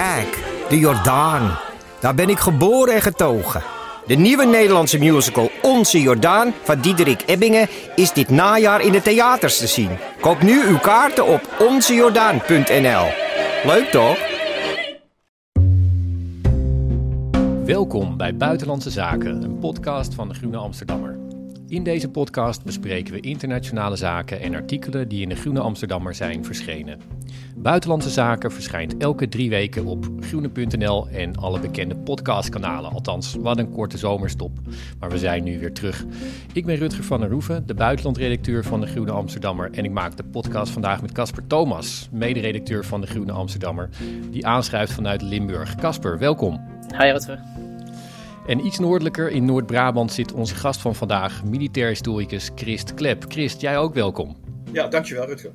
Kijk, de Jordaan. Daar ben ik geboren en getogen. De nieuwe Nederlandse musical Onze Jordaan van Diederik Ebbingen is dit najaar in de theaters te zien. Koop nu uw kaarten op onzejordaan.nl. Leuk toch? Welkom bij Buitenlandse Zaken, een podcast van de Groene Amsterdammer. In deze podcast bespreken we internationale zaken en artikelen die in de Groene Amsterdammer zijn verschenen. Buitenlandse Zaken verschijnt elke drie weken op groene.nl en alle bekende podcastkanalen. Althans, wat een korte zomerstop. Maar we zijn nu weer terug. Ik ben Rutger van der Roeven, de buitenlandredacteur van de Groene Amsterdammer. En ik maak de podcast vandaag met Casper Thomas, mederedacteur van de Groene Amsterdammer, die aanschrijft vanuit Limburg. Casper, welkom. Hi Rutger. En iets noordelijker in Noord-Brabant zit onze gast van vandaag, militair historicus Christ Klep. Christ, jij ook welkom. Ja, dankjewel Rutger.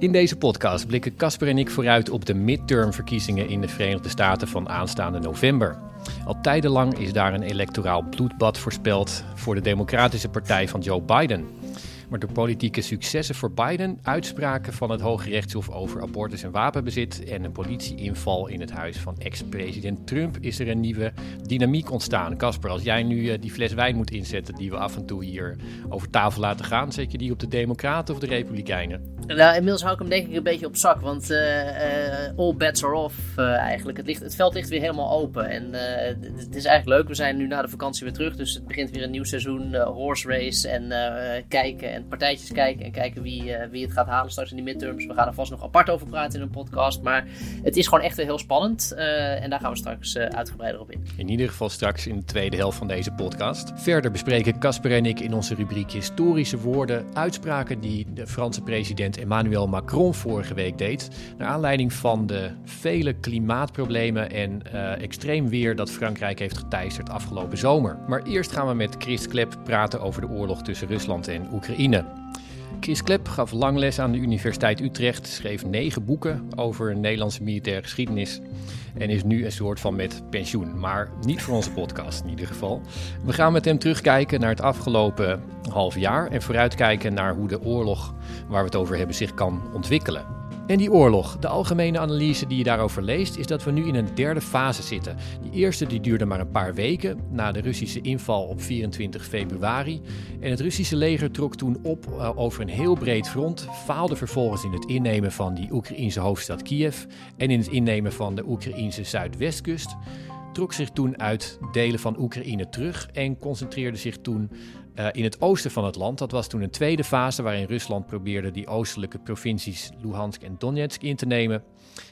In deze podcast blikken Casper en ik vooruit op de midtermverkiezingen in de Verenigde Staten van aanstaande november. Al tijdenlang is daar een electoraal bloedbad voorspeld voor de Democratische Partij van Joe Biden. Maar door politieke successen voor Biden, uitspraken van het Hoge Rechtshof over abortus en wapenbezit en een politieinval in het huis van ex-president Trump is er een nieuwe dynamiek ontstaan. Casper, als jij nu eh, die fles wijn moet inzetten die we af en toe hier over tafel laten gaan, zet je die op de Democraten of de Republikeinen? Nou, inmiddels hou ik hem denk ik een beetje op zak, want eh, eh, all bets are off eigenlijk. Het, ligt, het veld ligt weer helemaal open en het, is eigenlijk leuk. We zijn nu na de vakantie weer terug, dus het begint weer een nieuw seizoen horse race en kijken en partijtjes kijken en kijken wie, eh, wie het gaat halen straks in die midterms. We gaan er vast nog apart over praten in een podcast, maar het is gewoon echt heel spannend eh, en daar gaan we straks eh, uitgebreider op in. In ieder geval straks in de tweede helft van deze podcast. Verder bespreken Casper en ik in onze rubriek Historische Woorden uitspraken die de Franse president Emmanuel Macron vorige week deed. Naar aanleiding van de vele klimaatproblemen en extreem weer dat Frankrijk heeft geteisterd afgelopen zomer. Maar eerst gaan we met Chris Klep praten over de oorlog tussen Rusland en Oekraïne. Chris Klep gaf lang les aan de Universiteit Utrecht, schreef negen boeken over Nederlandse militaire geschiedenis en is nu een soort van met pensioen. Maar niet voor onze podcast in ieder geval. We gaan met hem terugkijken naar het afgelopen half jaar en vooruitkijken naar hoe de oorlog waar we het over hebben zich kan ontwikkelen. En die oorlog, de algemene analyse die je daarover leest, is dat we nu in een derde fase zitten. Die eerste die duurde maar een paar weken na de Russische inval op 24 februari. En het Russische leger trok toen op eh, over een heel breed front, faalde vervolgens in het innemen van die Oekraïense hoofdstad Kiev en in het innemen van de Oekraïense zuidwestkust. Trok zich toen uit delen van Oekraïne terug en concentreerde zich toen uh, in het oosten van het land. Dat was toen een tweede fase waarin Rusland probeerde die oostelijke provincies Luhansk en Donetsk in te nemen.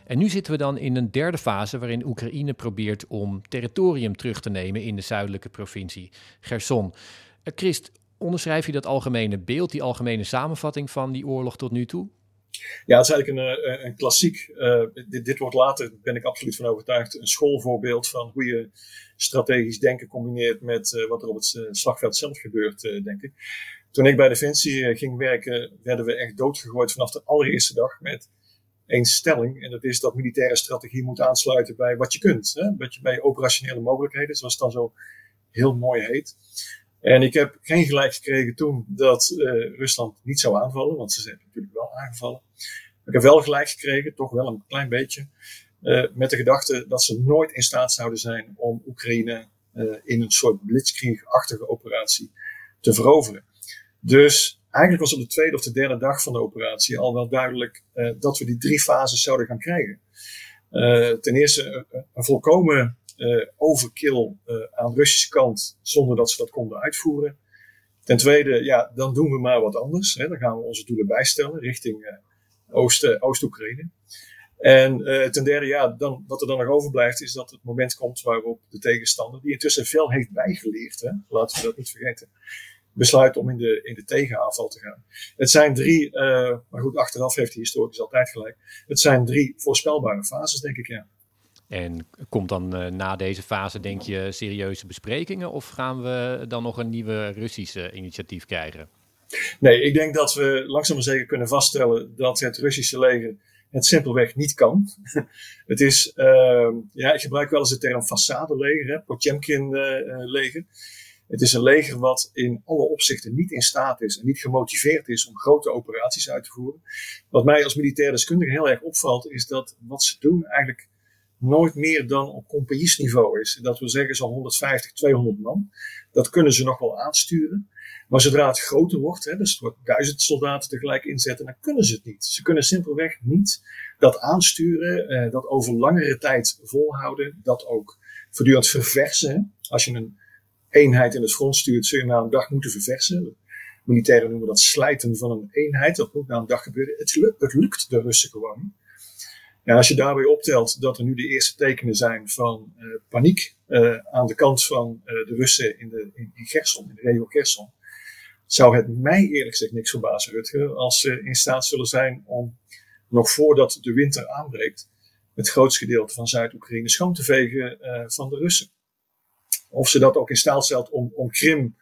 En nu zitten we dan in een derde fase waarin Oekraïne probeert om territorium terug te nemen in de zuidelijke provincie Gerson. Uh, Christ, onderschrijf je dat algemene beeld, die algemene samenvatting van die oorlog tot nu toe? Ja, het is eigenlijk een, een, een klassiek. Dit, dit, wordt later, ben ik absoluut van overtuigd, een schoolvoorbeeld van hoe je strategisch denken combineert met uh, wat er op het uh, slagveld zelf gebeurt, denk ik. Toen ik bij Defensie ging werken, werden we echt doodgegooid vanaf de allereerste dag met één stelling. En dat is dat militaire strategie moet aansluiten bij wat je kunt. Hè? Wat je bij operationele mogelijkheden, zoals het dan zo heel mooi heet. En ik heb geen gelijk gekregen toen dat Rusland niet zou aanvallen, want ze zijn natuurlijk wel aangevallen. Ik heb wel gelijk gekregen, toch wel een klein beetje, met de gedachte dat ze nooit in staat zouden zijn om Oekraïne uh, in een soort blitzkrieg-achtige operatie te veroveren. Dus eigenlijk was op de tweede of de derde dag van de operatie al wel duidelijk dat we die drie fases zouden gaan krijgen. ten eerste een volkomen overkill aan de Russische kant zonder dat ze dat konden uitvoeren. Ten tweede, ja, dan doen we maar wat anders. Hè. Dan gaan we onze doelen bijstellen richting Oost-Oekraïne. En ten derde, ja, dan, wat er dan nog overblijft, is dat het moment komt waarop de tegenstander, die intussen veel heeft bijgeleerd, hè, laten we dat niet vergeten, besluit om in de, in de tegenaanval te gaan. Het zijn drie, maar goed, achteraf heeft de historicus altijd gelijk. Het zijn drie voorspelbare fases, denk ik, ja. En komt dan na deze fase, denk je, serieuze besprekingen? Of gaan we dan nog een nieuwe Russische initiatief krijgen? Nee, ik denk dat we langzaam maar zeker kunnen vaststellen dat het Russische leger het simpelweg niet kan. het is, uh, ja, ik gebruik wel eens de term façade-leger, Potemkin-leger. het is een leger wat in alle opzichten niet in staat is en niet gemotiveerd is om grote operaties uit te voeren. Wat mij als militair deskundige heel erg opvalt, is dat wat ze doen eigenlijk nooit meer dan op compagniesniveau is. Dat wil zeggen zo'n 150, 200 man. Dat kunnen ze nog wel aansturen. Maar zodra het groter wordt, hè, dus het wordt duizend soldaten tegelijk inzetten, dan kunnen ze het niet. Ze kunnen simpelweg niet dat aansturen, eh, dat over langere tijd volhouden, dat ook voortdurend verversen. Als je een eenheid in het front stuurt, zul je na een dag moeten verversen. Militairen noemen dat slijten van een eenheid. Dat moet na een dag gebeuren. Het, lukt, de Russen gewoon. Ja, als je daarbij optelt dat er nu de eerste tekenen zijn van uh, paniek uh, aan de kant van uh, de Russen in, de, in, in Gerson, in de regio Gerson, zou het mij eerlijk gezegd niks verbazen, Rutger, als ze in staat zullen zijn om nog voordat de winter aanbreekt, het grootste gedeelte van Zuid-Oekraïne schoon te vegen uh, van de Russen. Of ze dat ook in staat stelt om, om Krim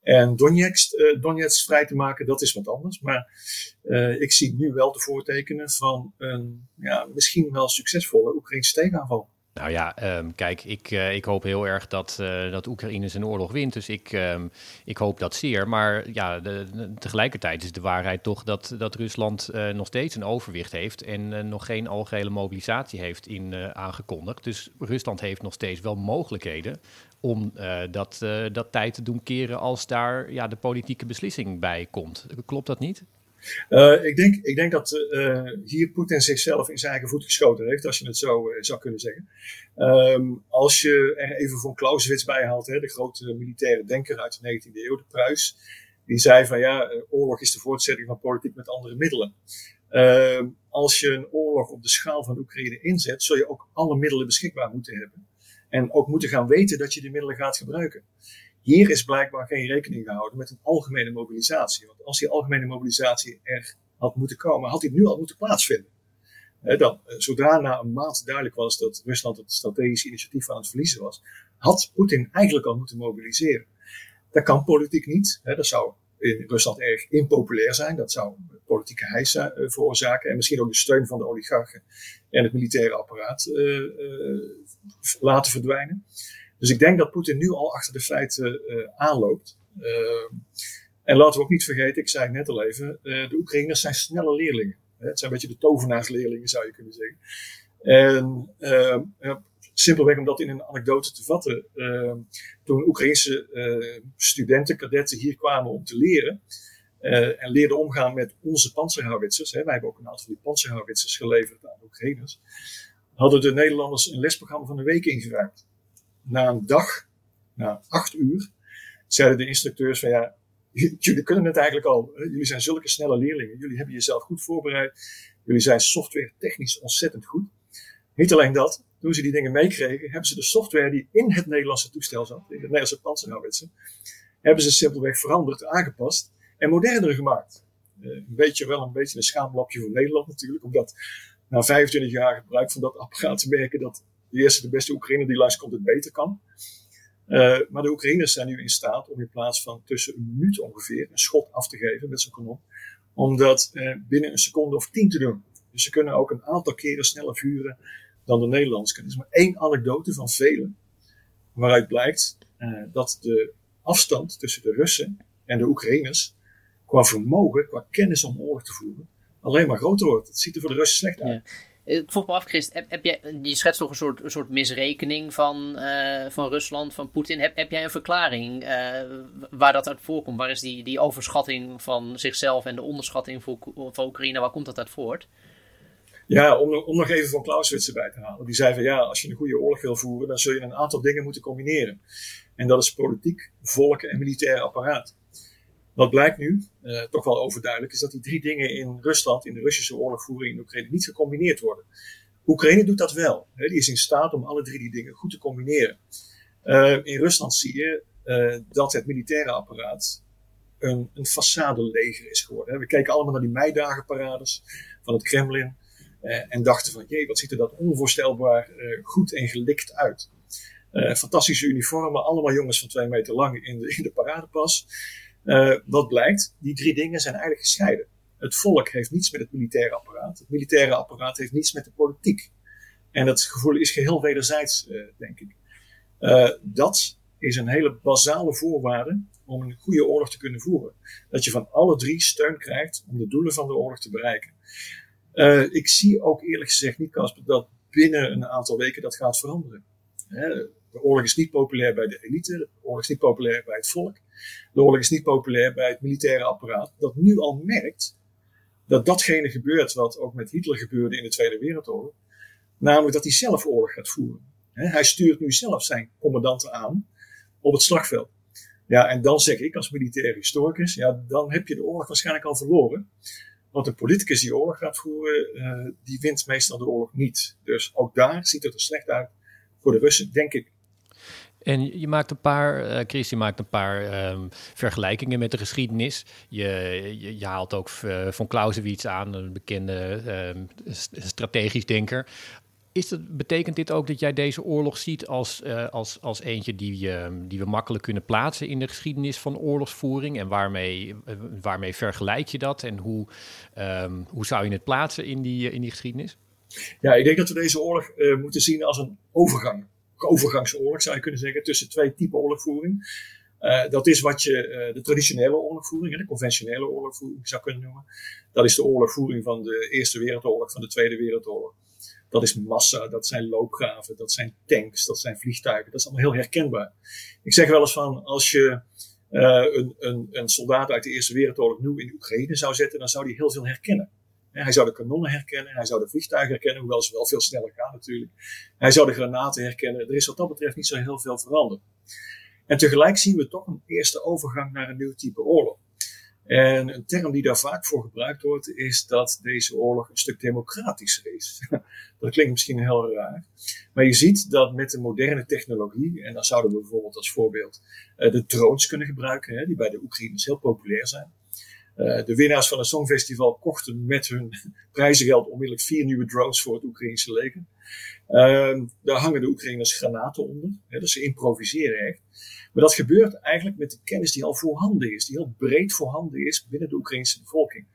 en Donetsk, uh, Donetsk vrij te maken, dat is wat anders. Maar uh, ik zie nu wel de voortekenen van een ja, misschien wel succesvolle Oekraïnse tegenaanval. Nou ja, um, kijk, ik, uh, ik hoop heel erg dat, uh, dat Oekraïne zijn oorlog wint. Dus ik, um, ik hoop dat zeer. Maar ja, tegelijkertijd is de waarheid toch dat, dat Rusland uh, nog steeds een overwicht heeft. En nog geen algehele mobilisatie heeft in, aangekondigd. Dus Rusland heeft nog steeds wel mogelijkheden om dat, dat tijd te doen keren als daar ja, de politieke beslissing bij komt. Klopt dat niet? Uh, ik, denk, ik denk dat uh, hier Poetin zichzelf in zijn eigen voet geschoten heeft, als je het zo uh, zou kunnen zeggen. Um, als je er even van Clausewitz bij haalt, hè, de grote militaire denker uit de 19e eeuw, de Pruis, die zei van ja, oorlog is de voortzetting van politiek met andere middelen. Uh, als je een oorlog op de schaal van Oekraïne inzet, zul je ook alle middelen beschikbaar moeten hebben. En ook moeten gaan weten dat je die middelen gaat gebruiken. Hier is blijkbaar geen rekening gehouden met een algemene mobilisatie. Want als die algemene mobilisatie er had moeten komen, had die nu al moeten plaatsvinden. dan, eh, zodra na een maand duidelijk was dat Rusland het strategische initiatief aan het verliezen was, had Poetin eigenlijk al moeten mobiliseren. Dat kan politiek niet. dat zou in Rusland erg impopulair zijn. Dat zou politieke heisa uh, veroorzaken. En misschien ook de steun van de oligarchen en het militaire apparaat uh, laten verdwijnen. Dus ik denk dat Poetin nu al achter de feiten uh, aanloopt. Uh, en laten we ook niet vergeten, ik zei net al even, uh, de Oekraïners zijn snelle leerlingen. Het zijn een beetje de tovenaarsleerlingen, zou je kunnen zeggen. En simpelweg om dat in een anekdote te vatten. toen Oekraïnse studenten, kadetten hier kwamen om te leren, en leerden omgaan met onze panzerhouwitsers. Hè. Wij hebben ook een aantal van die panzerhouwitsers geleverd aan de Oekraïners. Hadden de Nederlanders een lesprogramma van een week ingeruimd na een dag, na acht uur, zeiden de instructeurs van ja, jullie kunnen het eigenlijk al. Jullie zijn zulke snelle leerlingen. Jullie hebben jezelf goed voorbereid. Jullie zijn software technisch ontzettend goed. Niet alleen dat, toen ze die dingen meekregen, hebben ze de software die in het Nederlandse toestel zat, in het Nederlandse panzerhouwitsen, hebben ze simpelweg veranderd, aangepast en moderner gemaakt. Uh, een beetje wel een beetje een schaamlapje voor Nederland natuurlijk, omdat na 25 jaar gebruik van dat apparaat te merken dat de eerste, de beste Oekraïner die langskomt het beter kan. Uh, maar de Oekraïners zijn nu in staat om in plaats van tussen een minuut ongeveer een schot af te geven met zijn kanon, om dat uh, binnen een seconde of tien te doen. Dus ze kunnen ook een aantal keren sneller vuren dan de Nederlanders kunnen. Is maar één anekdote van velen, waaruit blijkt uh, dat de afstand tussen de Russen en de Oekraïners qua vermogen, qua kennis om oorlog te voeren, alleen maar groter wordt. Het ziet er voor de Russen slecht uit. Ik vroeg me af, Christ, heb, heb jij, je schetst toch een soort, een soort misrekening van, uh, van Rusland, van Poetin. Heb, heb jij een verklaring uh, waar dat uit voorkomt? Waar is die, die overschatting van zichzelf en de onderschatting voor, van Oekraïne, waar komt dat uit voort? Ja, om, om nog even van Clausewitz erbij te halen. Die zei van ja, als je een goede oorlog wil voeren, dan zul je een aantal dingen moeten combineren. En dat is politiek, volk en militair apparaat. Wat blijkt nu, uh, toch wel overduidelijk, is dat die drie dingen in Rusland, in de Russische oorlogvoering in Oekraïne, niet gecombineerd worden. Oekraïne doet dat wel. Hè, die is in staat om alle drie die dingen goed te combineren. Uh, in Rusland zie je uh, dat het militaire apparaat een, een façade-leger is geworden. We keken allemaal naar die meidagenparades van het Kremlin. En dachten van, jee, wat ziet er dat onvoorstelbaar goed en gelikt uit. Fantastische uniformen, allemaal jongens van twee meter lang in de, in de paradepas. Wat blijkt, die drie dingen zijn eigenlijk gescheiden. Het volk heeft niets met het militaire apparaat. Het militaire apparaat heeft niets met de politiek. En dat gevoel is geheel wederzijds, denk ik. dat is een hele basale voorwaarde om een goede oorlog te kunnen voeren. Dat je van alle drie steun krijgt om de doelen van de oorlog te bereiken. Ik zie ook eerlijk gezegd niet, Casper, dat binnen een aantal weken dat gaat veranderen. de oorlog is niet populair bij de elite, de oorlog is niet populair bij het volk, de oorlog is niet populair bij het militaire apparaat, dat nu al merkt dat datgene gebeurt wat ook met Hitler gebeurde in de Tweede Wereldoorlog, namelijk dat hij zelf oorlog gaat voeren. hij stuurt nu zelf zijn commandanten aan op het slagveld. Ja, en dan zeg ik als militair historicus, ja, dan heb je de oorlog waarschijnlijk al verloren. Want een politicus die oorlog gaat voeren, uh, die wint meestal de oorlog niet. Dus ook daar ziet het er slecht uit voor de Russen, denk ik. En je maakt een paar, uh, Chris, je maakt een paar um, vergelijkingen met de geschiedenis. Je, je, haalt ook uh, von Clausewitz aan, een bekende uh, strategisch denker. Is betekent dit ook dat jij deze oorlog ziet als, uh, als, als eentje die, die we makkelijk kunnen plaatsen in de geschiedenis van oorlogsvoering? En waarmee, waarmee vergelijk je dat? En hoe, um, hoe zou je het plaatsen in die, in die geschiedenis? Ja, ik denk dat we deze oorlog moeten zien als een overgang. Overgangsoorlog zou je kunnen zeggen, tussen twee typen oorlogvoering. dat is wat je de traditionele oorlogvoering, de conventionele oorlogvoering zou kunnen noemen. Dat is de oorlogvoering van de Eerste Wereldoorlog, van de Tweede Wereldoorlog. Dat is massa, dat zijn loopgraven, dat zijn tanks, dat zijn vliegtuigen. Dat is allemaal heel herkenbaar. Ik zeg wel eens van, als je uh, een, een, een, soldaat uit de Eerste Wereldoorlog nu in Oekraïne zou zetten, dan zou hij heel veel herkennen. Hij zou de kanonnen herkennen, hij zou de vliegtuigen herkennen, hoewel ze wel veel sneller gaan natuurlijk. Hij zou de granaten herkennen. Er is wat dat betreft niet zo heel veel veranderd. En tegelijk zien we toch een eerste overgang naar een nieuw type oorlog. En een term die daar vaak voor gebruikt wordt, is dat deze oorlog een stuk democratischer is. dat klinkt misschien heel raar. Maar je ziet dat met de moderne technologie, en dan zouden we bijvoorbeeld als voorbeeld uh, de drones kunnen gebruiken, die bij de Oekraïners heel populair zijn. Uh, de winnaars van het Songfestival kochten met hun prijzengeld onmiddellijk vier nieuwe drones voor het Oekraïnse leger. Uh, daar hangen de Oekraïners granaten onder, hè, dus ze improviseren echt. Maar dat gebeurt eigenlijk met de kennis die al voorhanden is, die heel breed voorhanden is binnen de Oekraïnse bevolking.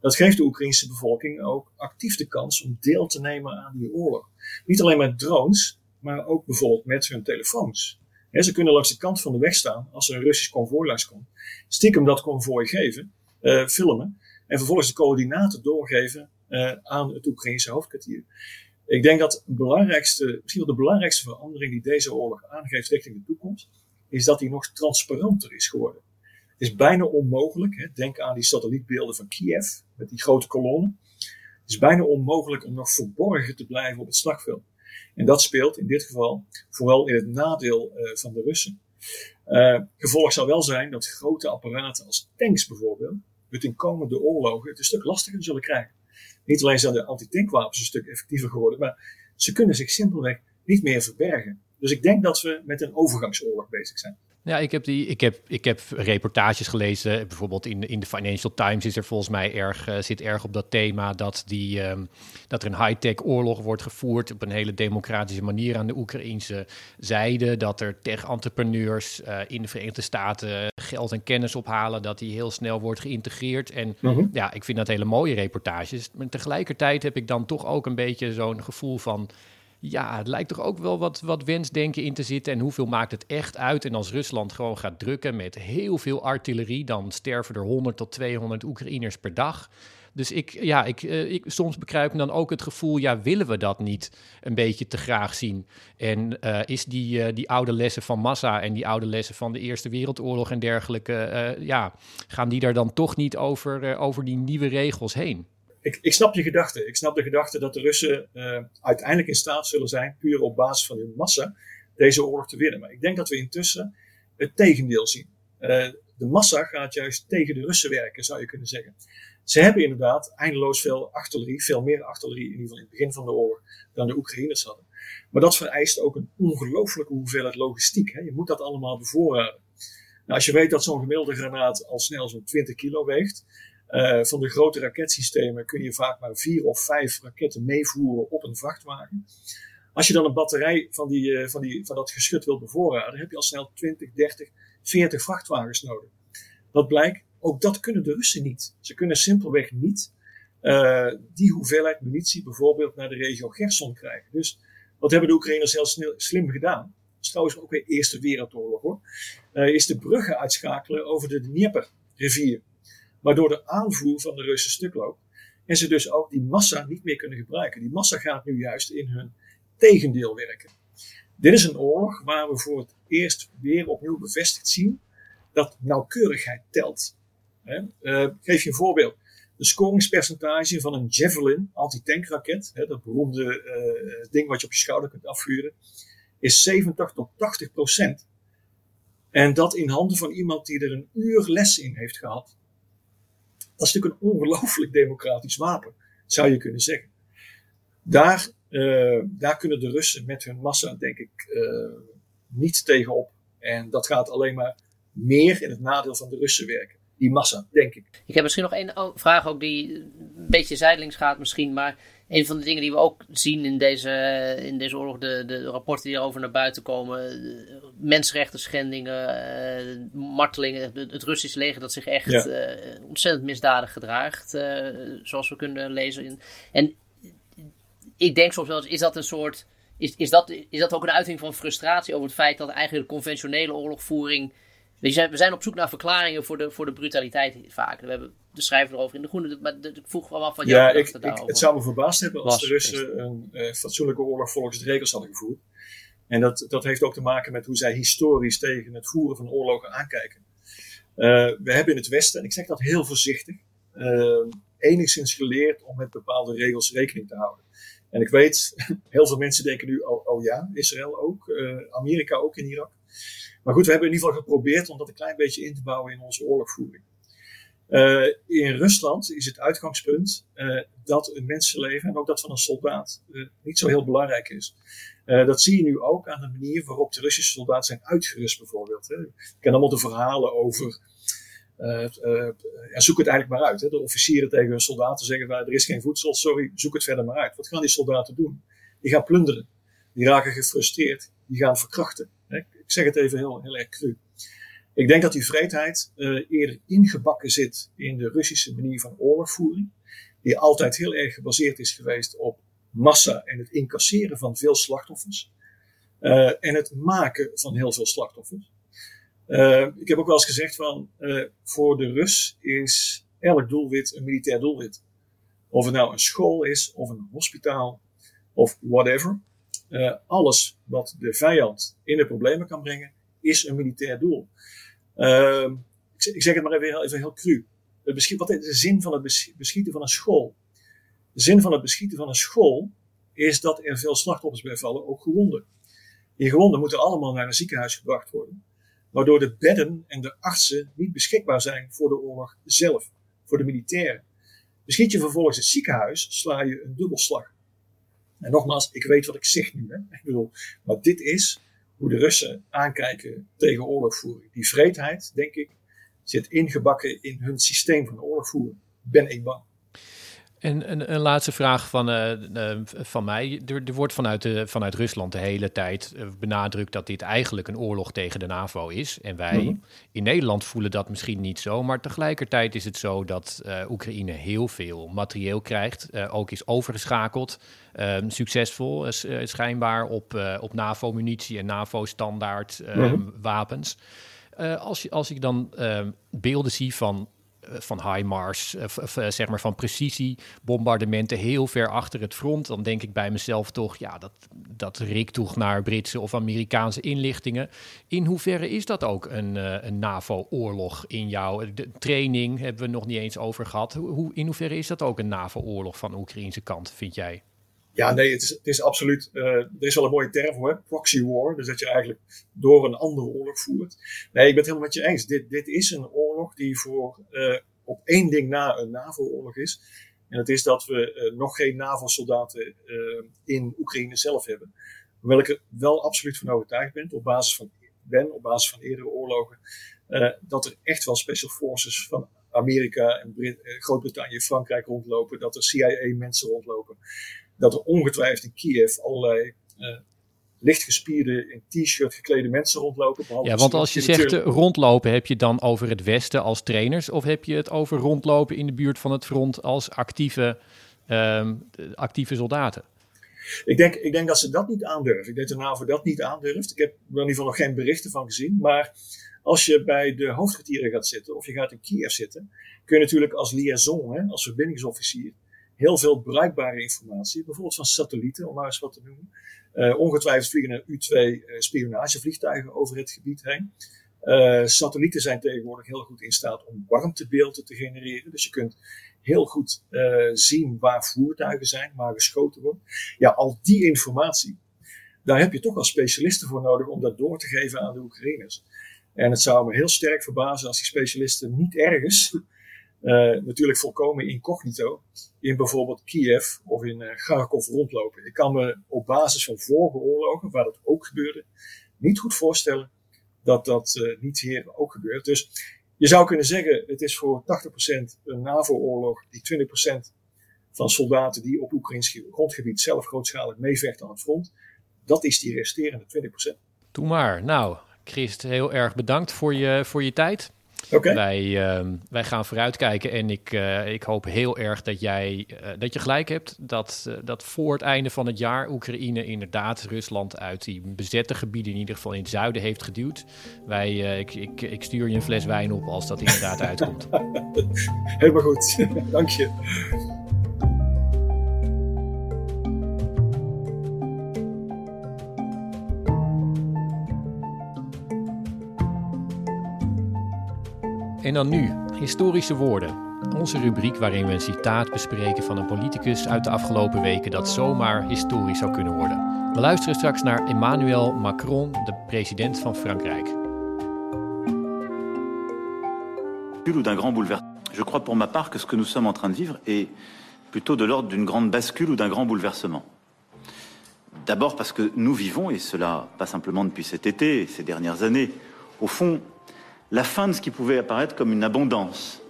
Dat geeft de Oekraïnse bevolking ook actief de kans om deel te nemen aan die oorlog. Niet alleen met drones, maar ook bijvoorbeeld met hun telefoons. ze kunnen langs de kant van de weg staan als er een Russisch konvooi langskomt. Stiekem dat konvooi geven, uh, filmen en vervolgens de coördinaten doorgeven uh, aan het Oekraïnse hoofdkwartier. Ik denk dat de belangrijkste, misschien wel de belangrijkste verandering die deze oorlog aangeeft richting de toekomst, is dat hij nog transparanter is geworden. Het is bijna onmogelijk, hè, denk aan die satellietbeelden van Kiev, met die grote kolonnen. Het is bijna onmogelijk om nog verborgen te blijven op het slagveld. En dat speelt in dit geval vooral in het nadeel uh, van de Russen. Gevolg zou wel zijn dat grote apparaten als tanks bijvoorbeeld, het in komende oorlogen het een stuk lastiger zullen krijgen. Niet alleen zijn de antitankwapens een stuk effectiever geworden, maar ze kunnen zich simpelweg niet meer verbergen. Dus ik denk dat we met een overgangsoorlog bezig zijn. Ja, ik heb, die, ik heb, ik heb reportages gelezen. Bijvoorbeeld in, in de Financial Times is er volgens mij erg, uh, zit erg op dat thema dat, die, um, dat er een high-tech oorlog wordt gevoerd op een hele democratische manier aan de Oekraïnse zijde. Dat er tech-entrepreneurs uh, in de Verenigde Staten geld en kennis ophalen, dat die heel snel wordt geïntegreerd. En mm -hmm. ja, ik vind dat hele mooie reportages. Maar tegelijkertijd heb ik dan toch ook een beetje zo'n gevoel van ja, het lijkt toch ook wel wat, wat wensdenken in te zitten. En hoeveel maakt het echt uit? En als Rusland gewoon gaat drukken met heel veel artillerie, dan sterven er 100 tot 200 Oekraïners per dag. Dus ik, ja, ik, uh, ik, soms bekruip me dan ook het gevoel, ja, willen we dat niet een beetje te graag zien? En uh, is die, uh, die oude lessen van massa en die oude lessen van de Eerste Wereldoorlog en dergelijke, ja, gaan die daar dan toch niet over, over die nieuwe regels heen? Ik, ik snap je gedachte. Ik snap de gedachte dat de Russen uh, uiteindelijk in staat zullen zijn, puur op basis van hun massa, deze oorlog te winnen. Maar ik denk dat we intussen het tegendeel zien. Uh, de massa gaat juist tegen de Russen werken, zou je kunnen zeggen. Ze hebben inderdaad eindeloos veel artillerie, veel meer artillerie in ieder geval in het begin van de oorlog dan de Oekraïners hadden. Maar dat vereist ook een ongelooflijke hoeveelheid logistiek. Hè. Je moet dat allemaal bevoorraden. als je weet dat zo'n gemiddelde granaat al snel zo'n 20 kilo weegt, uh, van de grote raketsystemen kun je vaak maar vier of vijf raketten meevoeren op een vrachtwagen. Als je dan een batterij van, die, uh, van, die, van dat geschut wilt bevoorraden, heb je al snel 20, 30, 40 vrachtwagens nodig. Wat blijkt, ook dat kunnen de Russen niet. Ze kunnen simpelweg niet uh, die hoeveelheid munitie bijvoorbeeld naar de regio Gerson krijgen. Dus wat hebben de Oekraïners heel slim gedaan? Dat is trouwens ook weer Eerste Wereldoorlog hoor. Is de bruggen uitschakelen over de Dnieper-rivier. Waardoor de aanvoer van de Russen stuk loopt. En ze dus ook die massa niet meer kunnen gebruiken. Die massa gaat nu juist in hun tegendeel werken. Dit is een oorlog waar we voor het eerst weer opnieuw bevestigd zien dat nauwkeurigheid telt. Uh, geef je een voorbeeld. De scoringspercentage van een Javelin antitankraket, hè, dat beroemde uh, ding wat je op je schouder kunt afvuren, is 70 tot 80 procent. En dat in handen van iemand die er een uur les in heeft gehad. Dat is natuurlijk een ongelooflijk democratisch wapen, zou je kunnen zeggen. Daar, uh, daar kunnen de Russen met hun massa, denk ik, uh, niet tegenop. En dat gaat alleen maar meer in het nadeel van de Russen werken. Die massa, denk ik. Ik heb misschien nog één vraag ook die een beetje zijdelings gaat misschien. Maar een van de dingen die we ook zien in deze, in deze oorlog, de, de rapporten die erover naar buiten komen. Mensenrechten schendingen, uh, martelingen. Het, het Russische leger dat zich echt ja. uh, ontzettend misdadig gedraagt. Uh, zoals we kunnen lezen. In, en ik denk soms wel eens, is dat een soort... Is, is, dat, is dat ook een uiting van frustratie over het feit dat eigenlijk de conventionele oorlogvoering we zijn, we zijn op zoek naar verklaringen voor de, voor de brutaliteit vaak. We hebben de schrijver erover in de groene. Maar ik vroeg wel af van ja, ik, ik, het zou me verbaasd hebben als de Russen een uh, fatsoenlijke oorlog volgens de regels hadden gevoerd. En dat, dat heeft ook te maken met hoe zij historisch tegen het voeren van oorlogen aankijken. Uh, we hebben in het Westen, en ik zeg dat heel voorzichtig, uh, enigszins geleerd om met bepaalde regels rekening te houden. En ik weet, heel veel mensen denken nu, oh, oh ja, Israël ook, Amerika ook in Irak. Maar goed, we hebben in ieder geval geprobeerd om dat een klein beetje in te bouwen in onze oorlogvoering. Uh, in Rusland is het uitgangspunt uh, dat een mensenleven en ook dat van een soldaat uh, niet zo heel belangrijk is. dat zie je nu ook aan de manier waarop de Russische soldaten zijn uitgerust, bijvoorbeeld. Hè. Ik ken allemaal de verhalen over. Ja, zoek het eigenlijk maar uit. Hè. De officieren tegen hun soldaten zeggen: er is geen voedsel, sorry, zoek het verder maar uit. Wat gaan die soldaten doen? Die gaan plunderen, die raken gefrustreerd, die gaan verkrachten. Zeg het even heel, heel erg cru. Ik denk dat die vreedheid uh, eerder ingebakken zit in de Russische manier van oorlogvoering, die altijd heel erg gebaseerd is geweest op massa en het incasseren van veel slachtoffers. Uh, en het maken van heel veel slachtoffers. Uh, ik heb ook wel eens gezegd van, voor de Rus is elk doelwit een militair doelwit. Of het nou een school is, of een hospitaal, of whatever. Uh, alles wat de vijand in de problemen kan brengen, is een militair doel. Uh, ik, ik, zeg het maar even, heel, even heel cru. Het wat is de zin van het beschieten van een school? De zin van het beschieten van een school is dat er veel slachtoffers bij vallen, ook gewonden. Die gewonden moeten allemaal naar een ziekenhuis gebracht worden, waardoor de bedden en de artsen niet beschikbaar zijn voor de oorlog zelf, voor de militairen. Beschiet je vervolgens het ziekenhuis, sla je een dubbelslag. En nogmaals, ik weet wat ik zeg nu. Hè? Ik bedoel, maar dit is hoe de Russen aankijken tegen oorlogvoering. Die vreedheid, denk ik, zit ingebakken in hun systeem van oorlogvoering. Ben ik bang. En een, een, laatste vraag van, uh, uh, van mij. Er, er, wordt vanuit, de, vanuit Rusland de hele tijd benadrukt dat dit eigenlijk een oorlog tegen de NAVO is. En wij mm -hmm. in Nederland voelen dat misschien niet zo. Maar tegelijkertijd is het zo dat Oekraïne heel veel materieel krijgt. ook is overgeschakeld. Ehm, succesvol schijnbaar op, op NAVO-munitie en NAVO-standaard mm -hmm. wapens. als, je, als ik dan ehm, beelden zie van eh, van HIMARS, uh, uh, zeg maar van precisiebombardementen heel ver achter het front, dan denk ik bij mezelf toch, ja, dat, dat riekt toch naar Britse of Amerikaanse inlichtingen. In hoeverre is dat ook een, een NAVO-oorlog in jou? De training hebben we nog niet eens over gehad. Hoe, in hoeverre is dat ook een NAVO-oorlog van de Oekraïnse kant, vind jij? Ja, nee, het is, het is absoluut. Uh, er is wel een mooie term voor, proxy war. Dus dat je eigenlijk door een andere oorlog voert. Nee, ik ben het helemaal met je eens. Dit, dit is een oorlog die voor uh, op één ding na een NAVO-oorlog is. En dat is dat we uh, nog geen NAVO-soldaten in Oekraïne zelf hebben. Hoewel ik er wel absoluut van overtuigd ben, op basis van, ben, op basis van eerdere oorlogen, dat er echt wel special forces van Amerika en Groot-Brittannië, Frankrijk rondlopen, dat er CIA-mensen rondlopen, dat er ongetwijfeld in Kiev allerlei lichtgespierde, in t-shirt geklede mensen rondlopen. Ja, want als je zegt rondlopen, heb je dan over het Westen als trainers of heb je het over rondlopen in de buurt van het front als actieve, um, actieve soldaten? Ik denk, ik denk dat ze dat niet aandurven. Ik denk dat de NAVO dat niet aandurft. Ik heb er in ieder geval nog geen berichten van gezien. Maar als je bij de hoofdkwartieren gaat zitten of je gaat in Kiev zitten, kun je natuurlijk als liaison, hè, als verbindingsofficier, heel veel bruikbare informatie, bijvoorbeeld van satellieten, om maar eens wat te noemen. Uh, ongetwijfeld vliegen er U-2 uh, spionagevliegtuigen over het gebied heen. Uh, satellieten zijn tegenwoordig heel goed in staat om warmtebeelden te genereren. Dus je kunt heel goed zien waar voertuigen zijn, waar geschoten wordt. Ja, al die informatie, daar heb je toch wel specialisten voor nodig om dat door te geven aan de Oekraïners. En het zou me heel sterk verbazen als die specialisten niet ergens uh, natuurlijk volkomen incognito in bijvoorbeeld Kiev of in uh, Kharkov rondlopen. Ik kan me op basis van vorige oorlogen, waar dat ook gebeurde, niet goed voorstellen dat dat uh, niet hier ook gebeurt. Dus je zou kunnen zeggen, het is voor 80% een NAVO-oorlog, die 20% van soldaten die op Oekraïns grondgebied zelf grootschalig meevechten aan het front, dat is die resterende 20%. Doe maar. Nou, Christ, heel erg bedankt voor je, voor je tijd. Wij, uh, wij gaan vooruitkijken en ik, uh, ik hoop heel erg dat jij uh, dat je gelijk hebt. Dat, uh, dat voor het einde van het jaar Oekraïne inderdaad Rusland uit die bezette gebieden in ieder geval in het zuiden heeft geduwd. Wij, ik, ik, ik stuur je een fles wijn op als dat inderdaad uitkomt. Helemaal goed, dank je. En dan nu, historische woorden. Onze rubriek waarin we een citaat bespreken van een politicus uit de afgelopen weken dat zomaar historisch zou kunnen worden. We luisteren straks naar Emmanuel Macron, de president van Frankrijk. d'un grand bouleversement. Je crois pour ma part que ce que nous sommes en train de vivre est plutôt de l'ordre d'une grande bascule ou d'un grand bouleversement. D'abord parce que nous vivons, et cela pas simplement depuis cet été, ces dernières années, au fond la fin de ce qui pouvait apparaître comme une abondance.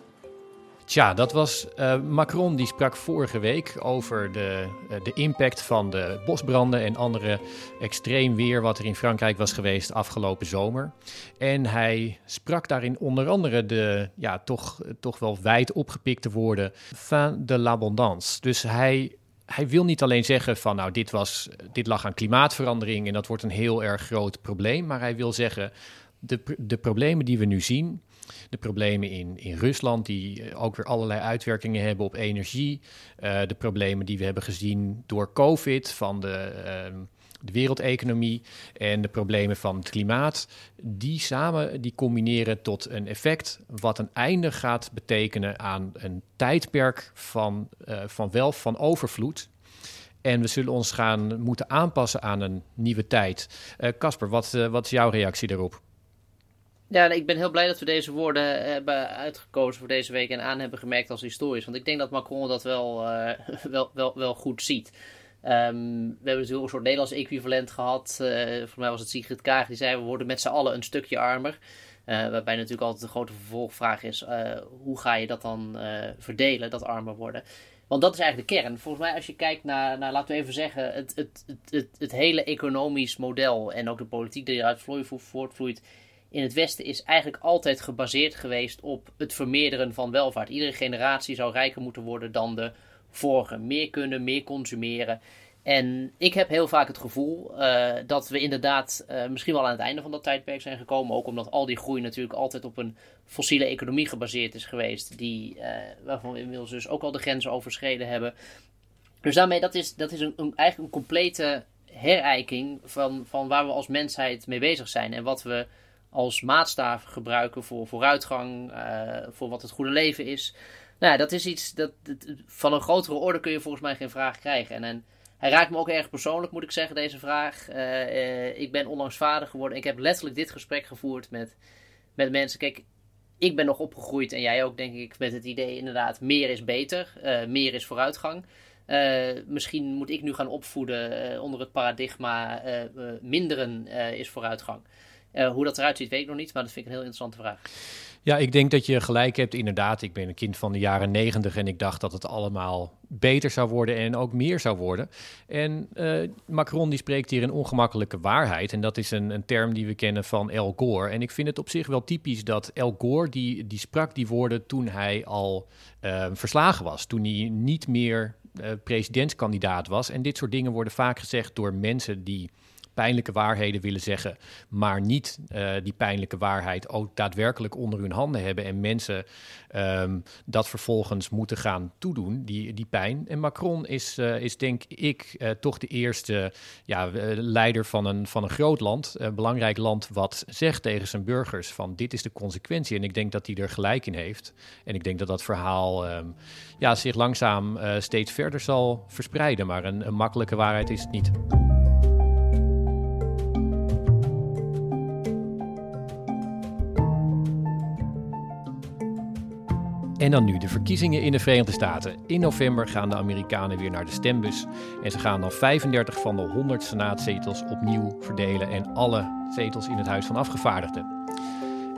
Tja, dat was uh, Macron die sprak vorige week over de, uh, de impact van de bosbranden en andere extreem weer wat er in Frankrijk was geweest afgelopen zomer. En hij sprak daarin onder andere de ja, toch, toch wel wijd opgepikte woorden fin de l'abondance. Dus hij hij wil niet alleen zeggen van nou dit, was, dit lag aan klimaatverandering en dat wordt een heel erg groot probleem, maar hij wil zeggen de, de problemen die we nu zien, de problemen in, in Rusland, die eh, ook weer allerlei uitwerkingen hebben op energie, uh, de problemen die we hebben gezien door COVID van de, uh, de wereldeconomie en de problemen van het klimaat, die samen die combineren tot een effect wat een einde gaat betekenen aan een tijdperk van, uh, van welf, van overvloed. En we zullen ons gaan moeten aanpassen aan een nieuwe tijd. Casper, wat, wat is jouw reactie daarop? Ja, ik ben heel blij dat we deze woorden hebben uitgekozen voor deze week en aan hebben gemerkt als historisch. Want ik denk dat Macron dat wel, uh, wel, wel, wel goed ziet. Um, we hebben natuurlijk een soort Nederlands equivalent gehad. Uh, volgens mij was het Sigrid Kaag die zei: we worden met z'n allen een stukje armer. Waarbij natuurlijk altijd de grote vervolgvraag is: hoe ga je dat dan verdelen, dat armer worden? Want dat is eigenlijk de kern. Volgens mij, als je kijkt naar, naar laten we even zeggen, het, het, het, het, het hele economisch model en ook de politiek die eruit voortvloeit in het Westen is eigenlijk altijd gebaseerd geweest op het vermeerderen van welvaart. Iedere generatie zou rijker moeten worden dan de vorige. Meer kunnen, meer consumeren. En ik heb heel vaak het gevoel uh, dat we inderdaad uh, misschien wel aan het einde van dat tijdperk zijn gekomen. Ook omdat al die groei natuurlijk altijd op een fossiele economie gebaseerd is geweest. Die, uh, waarvan we inmiddels dus ook al de grenzen overschreden hebben. Dus daarmee, dat is, dat is een, eigenlijk een complete herijking van, van waar we als mensheid mee bezig zijn. En wat we als maatstaaf gebruiken voor vooruitgang, uh, voor wat het goede leven is. Nou ja, dat is iets dat, van een grotere orde kun je volgens mij geen vraag krijgen. En, en hij raakt me ook erg persoonlijk, moet ik zeggen, deze vraag. Uh, uh, ik ben onlangs vader geworden. Ik heb letterlijk dit gesprek gevoerd met, met mensen. Kijk, ik ben nog opgegroeid en jij ook, denk ik, met het idee inderdaad, meer is beter, meer is vooruitgang. misschien moet ik nu gaan opvoeden onder het paradigma minderen is vooruitgang. Hoe dat eruit ziet, weet ik nog niet, maar dat vind ik een heel interessante vraag. Ja, ik denk dat je gelijk hebt. Inderdaad, ik ben een kind van de jaren negentig en ik dacht dat het allemaal beter zou worden en ook meer zou worden. En uh, Macron die spreekt hier een ongemakkelijke waarheid. En dat is een, een, term die we kennen van El Gore. En ik vind het op zich wel typisch dat El Gore, die, die sprak die woorden toen hij al uh, verslagen was. Toen hij niet meer uh, presidentskandidaat was. En dit soort dingen worden vaak gezegd door mensen die pijnlijke waarheden willen zeggen, maar niet uh, die pijnlijke waarheid ook daadwerkelijk onder hun handen hebben en mensen um, dat vervolgens moeten gaan toedoen, die, die pijn. En Macron is, uh, is denk ik uh, toch de eerste ja, leider van een, van een groot land, een belangrijk land, wat zegt tegen zijn burgers van dit is de consequentie. En ik denk dat hij er gelijk in heeft. En ik denk dat dat verhaal um, ja, zich langzaam steeds verder zal verspreiden, maar een makkelijke waarheid is het niet. En dan nu de verkiezingen in de Verenigde Staten. In november gaan de Amerikanen weer naar de stembus. En ze gaan dan 35 van de 100 senaatzetels opnieuw verdelen. En alle zetels in het Huis van Afgevaardigden.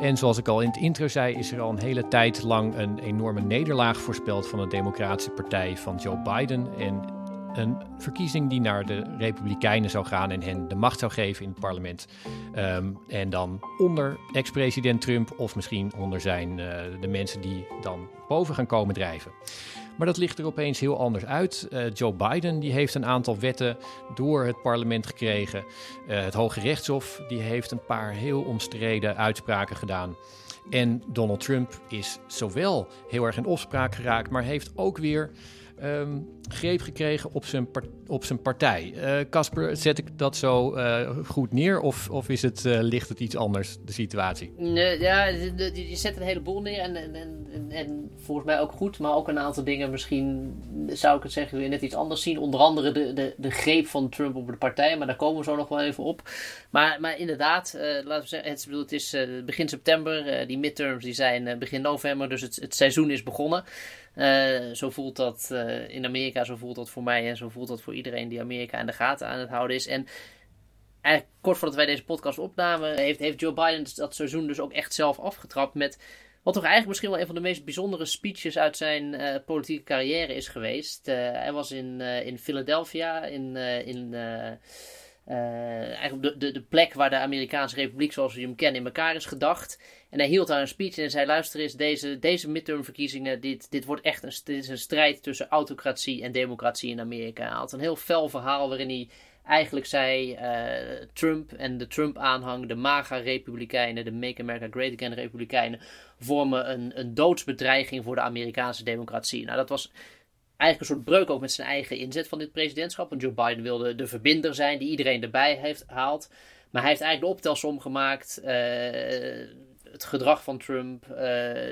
En zoals ik al in het intro zei, is er al een hele tijd lang een enorme nederlaag voorspeld van de Democratische Partij van Joe Biden. En een verkiezing die naar de Republikeinen zou gaan en hen de macht zou geven in het parlement. Um, en dan onder ex-president Trump of misschien onder zijn uh, de mensen die dan boven gaan komen drijven. Maar dat ligt er opeens heel anders uit. Uh, Joe Biden die heeft een aantal wetten door het parlement gekregen. Uh, het Hoge Rechtshof die heeft een paar heel omstreden uitspraken gedaan. En Donald Trump is zowel heel erg in opspraak geraakt, maar heeft ook weer um, greep gekregen op zijn, op zijn partij. Eh, Casper, zet ik dat zo uh, goed neer of, of is het, uh, ligt het iets anders, de situatie? Ja, je zet een heleboel neer en, en, en, en, volgens mij ook goed, maar ook een aantal dingen misschien, zou ik het zeggen, weer net iets anders zien. Onder andere de, de, de greep van Trump op de partij, maar daar komen we zo nog wel even op. Maar, maar inderdaad, laten we zeggen, het, bedoel, het is begin september, die midterms die zijn begin november, dus het, het seizoen is begonnen. Uh, zo voelt dat uh, in Amerika, zo voelt dat voor mij en zo voelt dat voor iedereen die Amerika in de gaten aan het houden is. En eigenlijk kort voordat wij deze podcast opnamen, heeft, heeft Joe Biden dat seizoen dus ook echt zelf afgetrapt met wat toch eigenlijk misschien wel een van de meest bijzondere speeches uit zijn politieke carrière is geweest. hij was in, in Philadelphia, in, in eigenlijk de, de, de plek waar de Amerikaanse Republiek zoals we hem kennen in elkaar is gedacht. En hij hield daar een speech en zei: Luister eens, deze, deze midtermverkiezingen, dit, dit wordt echt een, dit is een strijd tussen autocratie en democratie in Amerika. Hij had een heel fel verhaal waarin hij eigenlijk zei: uh, Trump en de Trump-aanhang, de MAGA-republikeinen, de Make America Great Again-republikeinen, vormen een, een doodsbedreiging voor de Amerikaanse democratie. Nou, dat was eigenlijk een soort breuk ook met zijn eigen inzet van dit presidentschap. Want Joe Biden wilde de verbinder zijn die iedereen erbij heeft haalt. Maar hij heeft eigenlijk de optelsom gemaakt. Uh, het gedrag van Trump, uh,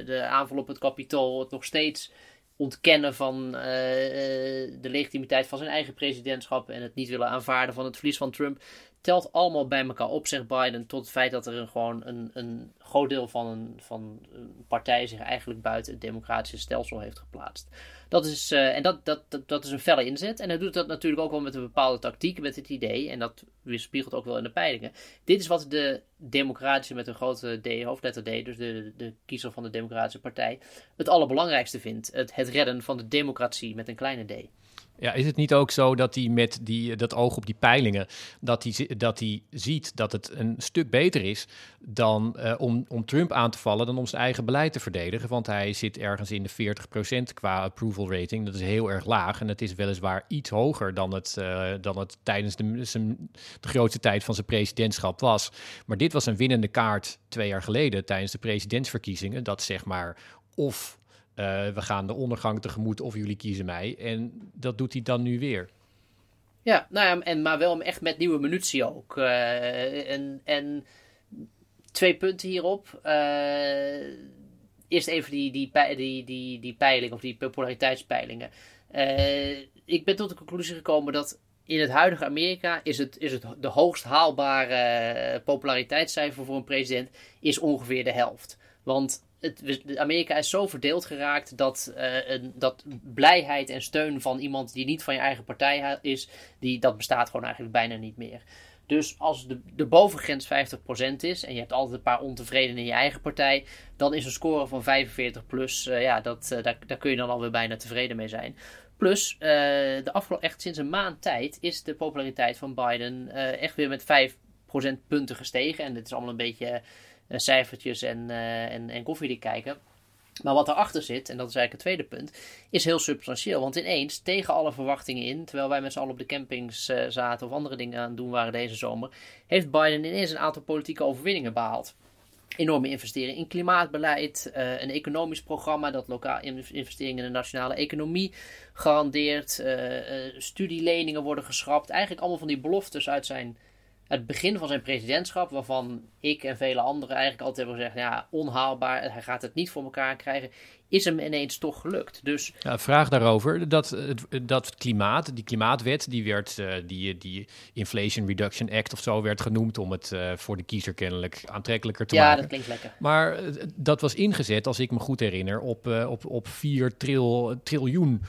de aanval op het kapitool, het nog steeds ontkennen van uh, de legitimiteit van zijn eigen presidentschap en het niet willen aanvaarden van het verlies van Trump, telt allemaal bij elkaar op, zegt Biden, tot het feit dat er een, gewoon een, een groot deel van een, van een partij zich eigenlijk buiten het democratische stelsel heeft geplaatst. Dat is, uh, en dat, dat, dat, dat, is een felle inzet. En hij doet dat natuurlijk ook wel met een bepaalde tactiek, met het idee, en dat weerspiegelt ook wel in de peilingen. Dit is wat de democratische met een grote D, hoofdletter D, dus de, de kiezer van de Democratische Partij, het allerbelangrijkste vindt. Het, het redden van de democratie met een kleine D. Ja, is het niet ook zo dat hij met die, dat oog op die peilingen, dat hij, dat hij ziet dat het een stuk beter is dan uh, om, om Trump aan te vallen dan om zijn eigen beleid te verdedigen? Want hij zit ergens in de 40% qua approval rating. Dat is heel erg laag en het is weliswaar iets hoger dan het, uh, dan het tijdens de, de grootste tijd van zijn presidentschap was. Maar dit was een winnende kaart twee jaar geleden tijdens de presidentsverkiezingen. Dat zeg maar of we gaan de ondergang tegemoet of jullie kiezen mij. En dat doet hij dan nu weer. Ja, nou ja, en, maar wel echt met nieuwe munitie ook. Uh, en, en twee punten hierop. Uh, eerst even die, die, die, die, die peiling of die populariteitspeilingen. ik ben tot de conclusie gekomen dat in het huidige Amerika is het, is het de hoogst haalbare populariteitscijfer voor een president is ongeveer de helft. Want het, Amerika is zo verdeeld geraakt dat, een, dat blijheid en steun van iemand die niet van je eigen partij is, die, dat bestaat gewoon eigenlijk bijna niet meer. Dus als de, de bovengrens 50% is en je hebt altijd een paar ontevreden in je eigen partij, dan is een score van 45 plus, uh, ja, dat, uh, daar, kun je dan alweer bijna tevreden mee zijn. Plus, de afgelopen, echt sinds een maand tijd is de populariteit van Biden echt weer met 5 procentpunten gestegen. En dit is allemaal een beetje cijfertjes en, en, en koffie kijken. Maar wat erachter zit, en dat is eigenlijk het tweede punt, is heel substantieel. Want ineens, tegen alle verwachtingen in, terwijl wij met z'n allen op de campings uh, zaten of andere dingen aan het doen waren deze zomer, heeft Biden ineens een aantal politieke overwinningen behaald. Enorme investeringen in klimaatbeleid, een economisch programma dat lokaal investeringen in de nationale economie garandeert, uh, studieleningen worden geschrapt. Eigenlijk allemaal van die beloftes uit zijn het begin van zijn presidentschap, waarvan ik en vele anderen eigenlijk altijd hebben gezegd: ja, onhaalbaar, hij gaat het niet voor elkaar krijgen, is hem ineens toch gelukt. Dus... Ja, vraag daarover. Dat, dat klimaat, die klimaatwet, die werd, uh, die, die Inflation Reduction Act of zo werd genoemd om het uh, voor de kiezer kennelijk aantrekkelijker te ja, maken. Ja, dat klinkt lekker. Maar uh, dat was ingezet, als ik me goed herinner, op, op, op 4 tril, triljoen.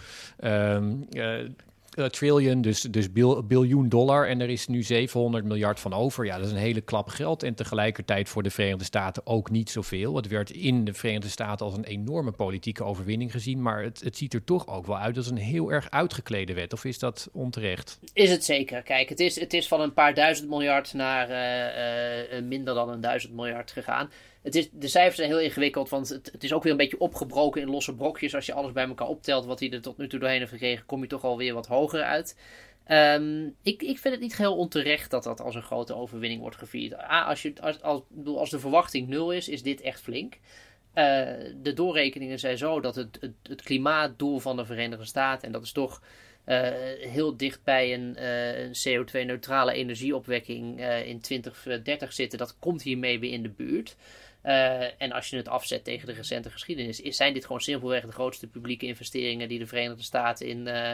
Um, uh, trillion, dus, dus bil, biljoen dollar. En er is nu 700 miljard van over. Ja, dat is een hele klap geld. En tegelijkertijd voor de Verenigde Staten ook niet zoveel. Het werd in de Verenigde Staten als een enorme politieke overwinning gezien. Maar het, het ziet er toch ook wel uit als een heel erg uitgeklede wet. Of is dat onterecht? Is het zeker. Kijk, het is, het is van een paar duizend miljard naar uh, uh, minder dan een duizend miljard gegaan. De cijfers zijn heel ingewikkeld, want het, is ook weer een beetje opgebroken in losse brokjes. Als je alles bij elkaar optelt wat hij er tot nu toe doorheen heeft gekregen, kom je toch alweer wat hoger uit. Um, ik, ik vind het niet heel onterecht dat dat als een grote overwinning wordt gevierd. Als, je, als, als, als de verwachting nul is, is dit echt flink. Uh, de doorrekeningen zijn zo dat het, het, klimaatdoel van de Verenigde Staten, en dat is toch uh, heel dicht bij een, uh, een CO2-neutrale energieopwekking in 2030 zitten, dat komt hiermee weer in de buurt. Uh, en als je het afzet tegen de recente geschiedenis, is, zijn dit gewoon simpelweg de grootste publieke investeringen die de Verenigde Staten in uh,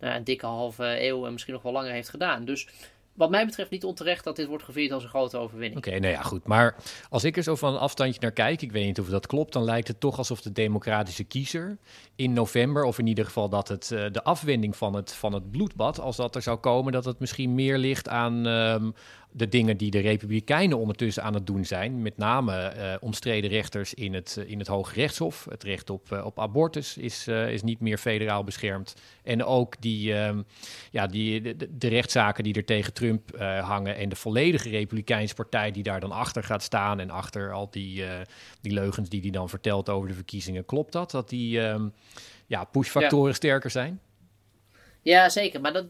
nou, een dikke halve eeuw en misschien nog wel langer heeft gedaan. Dus wat mij betreft niet onterecht dat dit wordt gevierd als een grote overwinning. Oké, nou ja, goed. Maar als ik er zo van een afstandje naar kijk, ik weet niet of dat klopt, dan lijkt het toch alsof de democratische kiezer in november, of in ieder geval dat het uh, de afwending van het, van het bloedbad, als dat er zou komen, dat het misschien meer ligt aan, um, de dingen die de Republikeinen ondertussen aan het doen zijn. Met name uh, omstreden rechters in het, uh, in het Hoge Rechtshof. Het recht op, uh, op abortus is, is niet meer federaal beschermd. En ook die, ehm, ja, die, de, de, rechtszaken die er tegen Trump hangen. En de volledige Republikeinse partij die daar dan achter gaat staan. En achter al die, die leugens die hij dan vertelt over de verkiezingen. Klopt dat? Dat die um, ja, pushfactoren ja. sterker zijn? Ja, zeker. Maar dat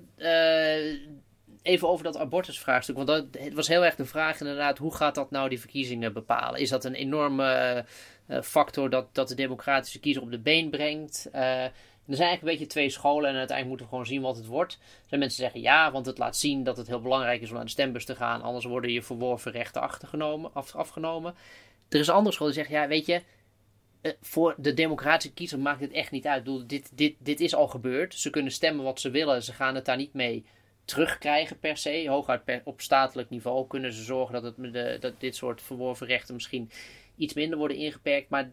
even over dat abortusvraagstuk. Want dat het was heel erg de vraag inderdaad, hoe gaat dat nou die verkiezingen bepalen? Is dat een enorme uh, factor dat, dat de democratische kiezer op de been brengt? Uh, er zijn eigenlijk een beetje twee scholen en uiteindelijk moeten we gewoon zien wat het wordt. Er zijn mensen die zeggen ja, want het laat zien dat het heel belangrijk is om naar de stembus te gaan. Anders worden je verworven rechten achtergenomen, af, afgenomen. Er is een andere school die zegt ja, weet je, voor de democratische kiezer maakt het echt niet uit. Dit, dit, dit is al gebeurd. Ze kunnen stemmen wat ze willen. Ze gaan het daar niet mee terugkrijgen per se. Hooguit op statelijk niveau kunnen ze zorgen dat, het, de, dat dit soort verworven rechten misschien iets minder worden ingeperkt. Maar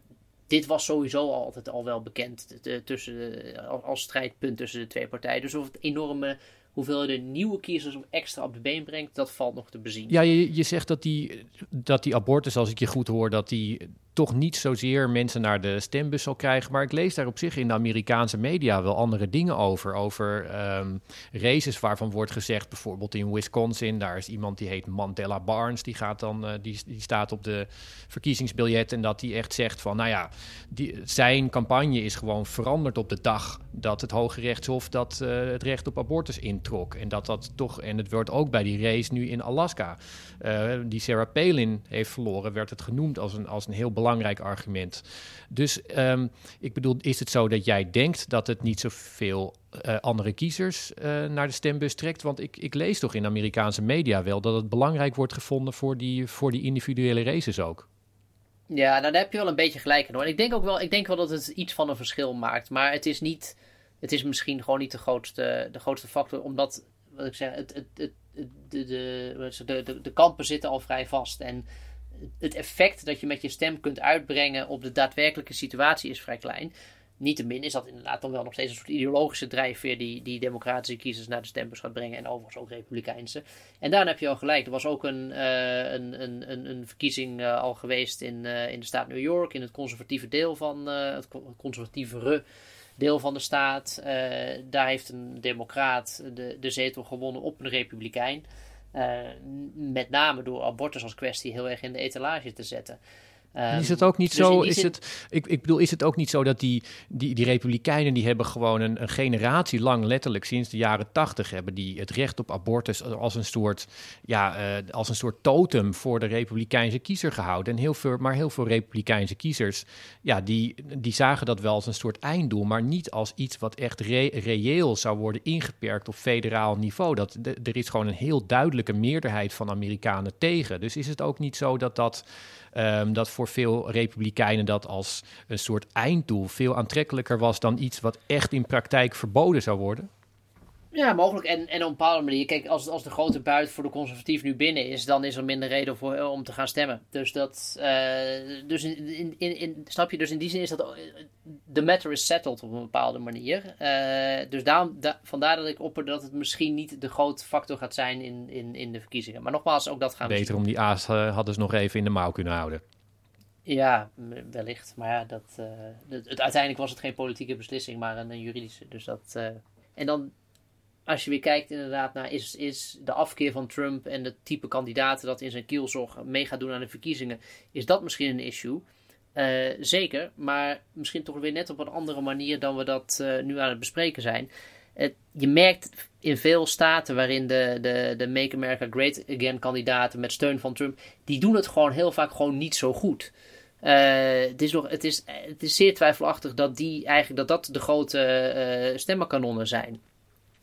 dit was sowieso altijd al wel bekend tussen als strijdpunt tussen de twee partijen. Dus of het enorme hoeveel de nieuwe kiezers extra op de been brengt, dat valt nog te bezien. Ja, je, je zegt dat die, dat die abortus, als ik je goed hoor, dat die toch niet zozeer mensen naar de stembus zal krijgen. Maar ik lees daar op zich in de Amerikaanse media wel andere dingen over. Over um, races waarvan wordt gezegd, bijvoorbeeld in Wisconsin, daar is iemand die heet Mandela Barnes. Die, gaat dan, uh, die, die staat op de verkiezingsbiljet en dat die echt zegt van, nou ja, die, zijn campagne is gewoon veranderd op de dag dat het Hoge Rechtshof dat, uh, het recht op abortus introk. En dat dat toch, en het wordt ook bij die race nu in Alaska, uh, die Sarah Palin heeft verloren, werd het genoemd als een, als een heel belangrijk belangrijk argument. Dus um, ik bedoel, is het zo dat jij denkt dat het niet zoveel uh, andere kiezers uh, naar de stembus trekt? Want ik, ik lees toch in Amerikaanse media wel dat het belangrijk wordt gevonden voor die, voor die individuele races ook. Ja, nou daar heb je wel een beetje gelijk in hoor. Ik denk ook wel, ik denk wel dat het iets van een verschil maakt. Maar het is niet, het is misschien gewoon niet de grootste, de grootste factor. Omdat, wat ik zeg, het, het, het, de, de, de, de kampen zitten al vrij vast. En het effect dat je met je stem kunt uitbrengen op de daadwerkelijke situatie is vrij klein. Niettemin is dat inderdaad dan wel nog steeds een soort ideologische drijfveer die, die democratische kiezers naar de stembus gaat brengen en overigens ook republikeinse. En daar heb je al gelijk. Er was ook een, uh, een, een, een, verkiezing uh, al geweest in, uh, in de staat New York, in het conservatieve deel van het conservatievere deel van de staat. daar heeft een democraat de, de zetel gewonnen op een republikein. Met name door abortus als kwestie heel erg in de etalage te zetten is het ook niet dus zo? Is het, ik, ik bedoel, is het ook niet zo dat die, die, die Republikeinen die hebben gewoon een, een generatie lang, letterlijk sinds de jaren tachtig, hebben die het recht op abortus als een soort, ja, uh, als een soort totem voor de Republikeinse kiezer gehouden. En heel veel, maar heel veel Republikeinse kiezers, ja, die, die zagen dat wel als een soort einddoel, maar niet als iets wat echt reëel zou worden ingeperkt op federaal niveau. Dat, de, er is gewoon een heel duidelijke meerderheid van Amerikanen tegen. Dus is het ook niet zo dat dat Um, dat voor veel republikeinen dat als een soort einddoel veel aantrekkelijker was dan iets wat echt in praktijk verboden zou worden? Ja, mogelijk. En, en op een bepaalde manier, kijk, als, als de grote buit voor de conservatief nu binnen is, dan is er minder reden voor, eh, om te gaan stemmen. Dus dat, uh, dus in, in, in, in, snap je, dus in die zin is dat, de matter is settled op een bepaalde manier. Uh, dus daarom, da, vandaar dat ik opper dat het misschien niet de grote factor gaat zijn in, in, in de verkiezingen. Maar nogmaals, ook dat gaan we Beter om die aas uh, hadden ze nog even in de mouw kunnen houden. Ja, wellicht. Maar ja, dat, het, uiteindelijk was het geen politieke beslissing, maar een, een juridische. Dus dat, en dan als je weer kijkt inderdaad naar is, is de afkeer van Trump en het type kandidaten dat in zijn kielzog mee gaat doen aan de verkiezingen, is dat misschien een issue? Uh, zeker, maar misschien toch weer net op een andere manier dan we dat uh, nu aan het bespreken zijn. Je merkt in veel staten waarin de, de, de Make America Great Again kandidaten met steun van Trump, die doen het gewoon heel vaak gewoon niet zo goed. Uh, het, is nog, het, is, het is zeer twijfelachtig dat die eigenlijk dat dat de grote stemmenkanonnen zijn.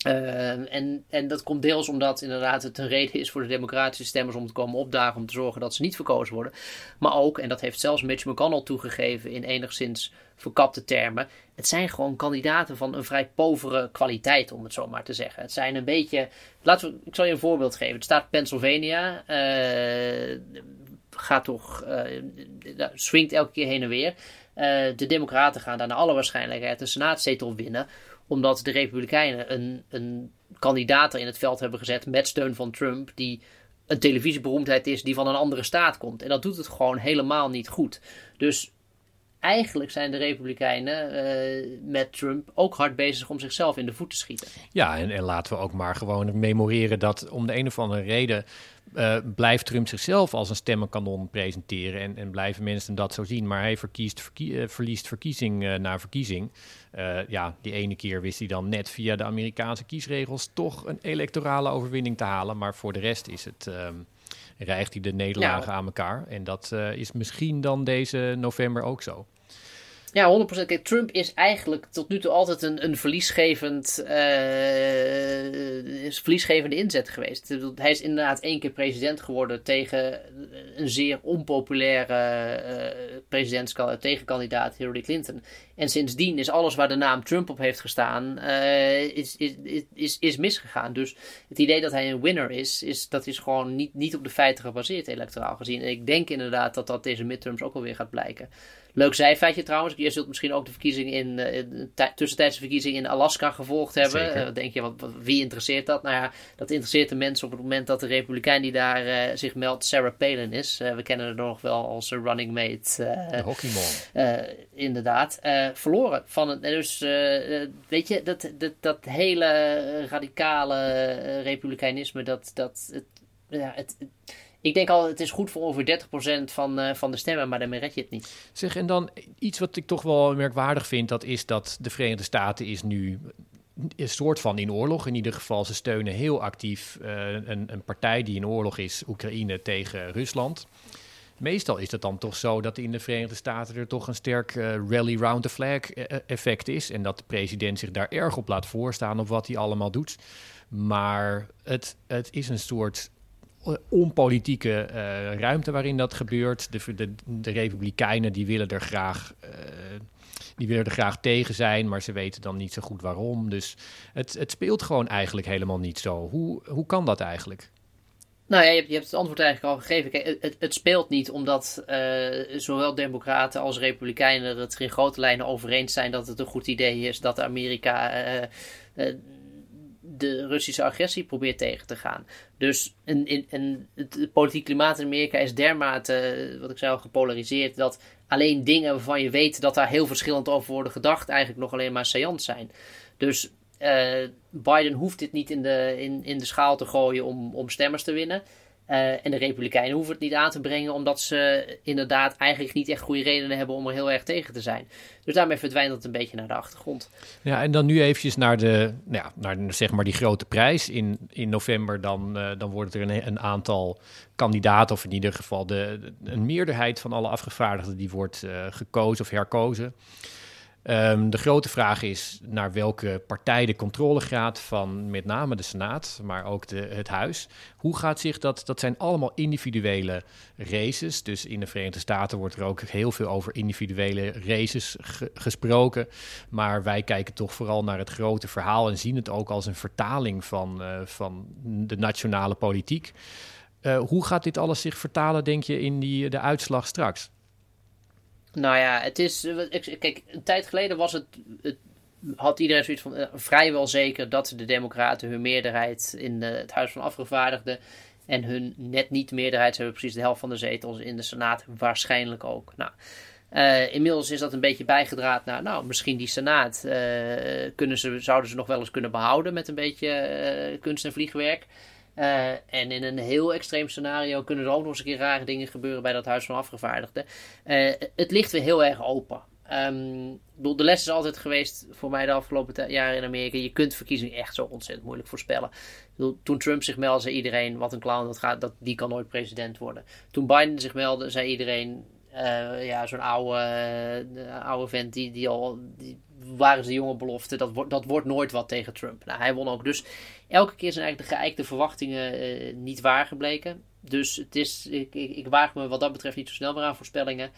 Uh, en, en dat komt deels omdat inderdaad het een reden is voor de democratische stemmers om te komen opdagen om te zorgen dat ze niet verkozen worden. Maar ook, en dat heeft zelfs Mitch McConnell toegegeven in enigszins verkapte termen, het zijn gewoon kandidaten van een vrij povere kwaliteit, om het zo maar te zeggen. Het zijn een beetje, laten we, ik zal je een voorbeeld geven. Het staat Pennsylvania, uh, gaat toch, uh, swingt elke keer heen en weer. de democraten gaan daar naar alle waarschijnlijkheid een senaatzetel winnen omdat de Republikeinen een, een kandidaat in het veld hebben gezet met steun van Trump, die een televisieberoemdheid is die van een andere staat komt. En dat doet het gewoon helemaal niet goed. Dus eigenlijk zijn de Republikeinen uh, met Trump ook hard bezig om zichzelf in de voet te schieten. Ja, en, en laten we ook maar gewoon memoreren dat om de een of andere reden uh, blijft Trump zichzelf als een stemmenkanon presenteren en, en blijven mensen dat zo zien. Maar hij verkiest, verkie uh, verliest verkiezing uh, na verkiezing. ja, die ene keer wist hij dan net via de Amerikaanse kiesregels toch een electorale overwinning te halen. Maar voor de rest is het, ehm, rijgt hij de nederlagen aan elkaar. En dat is misschien dan deze november ook zo. Ja, 100%. Kijk, Trump is eigenlijk tot nu toe altijd een, een verliesgevend, uh, verliesgevende inzet geweest. Hij is inderdaad één keer president geworden tegen een zeer onpopulaire uh, tegenkandidaat Hillary Clinton. En sindsdien is alles waar de naam Trump op heeft gestaan, uh, is, is, is, is misgegaan. Dus het idee dat hij een winner is, is dat is gewoon niet, niet op de feiten gebaseerd, electoraal gezien. En ik denk inderdaad dat dat deze midterms ook alweer gaat blijken. Leuk zijfeitje trouwens. Je zult misschien ook de verkiezing in, uh, tussentijdse verkiezing in Alaska gevolgd hebben. Uh, denk je, wat, wie interesseert dat? Nou ja, dat interesseert de mensen op het moment dat de Republikein die daar uh, zich meldt, Sarah Palin is. we kennen haar nog wel als running mate. de hockeyman. inderdaad. verloren van het. Dus weet je, dat, dat, dat hele radicale republikeinisme, dat, dat het, ja, het ik denk al, het is goed voor ongeveer 30% van, uh, van de stemmen, maar daarmee red je het niet. Zeg, en dan iets wat ik toch wel merkwaardig vind, dat is dat de Verenigde Staten is nu een soort van in oorlog. In ieder geval, ze steunen heel actief uh, een, een partij die in oorlog is, Oekraïne tegen Rusland. Meestal is het dan toch zo dat in de Verenigde Staten er toch een sterk uh, rally round the flag effect is. En dat de president zich daar erg op laat voorstaan op wat hij allemaal doet. Maar het, het is een soort onpolitieke uh, ruimte waarin dat gebeurt. De, de, de, Republikeinen die willen er graag. Uh, die willen er graag tegen zijn, maar ze weten dan niet zo goed waarom. Dus het, het speelt gewoon eigenlijk helemaal niet zo. Hoe, hoe kan dat eigenlijk? Nou ja, je hebt, je hebt het antwoord eigenlijk al gegeven. Kijk, het, het speelt niet omdat zowel Democraten als Republikeinen het er in grote lijnen over eens zijn dat het een goed idee is dat Amerika de Russische agressie probeert tegen te gaan. Dus in, in, in het politiek klimaat in Amerika is dermate, wat ik zei al, gepolariseerd dat alleen dingen waarvan je weet dat daar heel verschillend over worden gedacht, eigenlijk nog alleen maar saillant zijn. Dus uh, Biden hoeft dit niet in de, in, in de schaal te gooien om, om stemmers te winnen. Uh, en de Republikeinen hoeven het niet aan te brengen, omdat ze inderdaad eigenlijk niet echt goede redenen hebben om er heel erg tegen te zijn. Dus daarmee verdwijnt het een beetje naar de achtergrond. Ja, en dan nu eventjes naar, de, nou ja, naar zeg maar die grote prijs. In, in november dan, uh, dan wordt er een, een, aantal kandidaten, of in ieder geval de, een meerderheid van alle afgevaardigden, die wordt uh, gekozen of herkozen. Um, de grote vraag is naar welke partij de controlegraad van met name de Senaat, maar ook de, het Huis. Hoe gaat zich dat? Dat zijn allemaal individuele races. Dus in de Verenigde Staten wordt er ook heel veel over individuele races ge gesproken. Maar wij kijken toch vooral naar het grote verhaal en zien het ook als een vertaling van, uh, van de nationale politiek. Uh, hoe gaat dit alles zich vertalen, denk je, in die, de uitslag straks? Nou ja, het is. Kijk, een tijd geleden was het. het had iedereen zoiets van uh, vrijwel zeker dat de Democraten hun meerderheid in het Huis van Afgevaardigden. en hun net niet meerderheid, ze hebben precies de helft van de zetels in de Senaat, waarschijnlijk ook. Nou. Uh, inmiddels is dat een beetje bijgedraad naar, nou, misschien die Senaat kunnen ze, zouden ze nog wel eens kunnen behouden met een beetje kunst en vliegwerk. Uh, en in een heel extreem scenario kunnen er ook nog eens een keer rare dingen gebeuren bij dat Huis van Afgevaardigden. Uh, het ligt weer heel erg open. Um, de les is altijd geweest voor mij de afgelopen jaren in Amerika. Je kunt verkiezingen echt zo ontzettend moeilijk voorspellen. Toen Trump zich meldde, zei iedereen: wat een clown dat gaat, dat, die kan nooit president worden. Toen Biden zich meldde, zei iedereen: uh, ja, zo'n oude, oude vent die, die al. Die, waren ze jonge belofte, dat, wordt dat wordt nooit wat tegen Trump. Nou, hij won ook. Dus elke keer zijn eigenlijk de geëikte verwachtingen uh, niet waar gebleken. Dus het is, ik, ik, waag me wat dat betreft niet zo snel meer aan voorspellingen.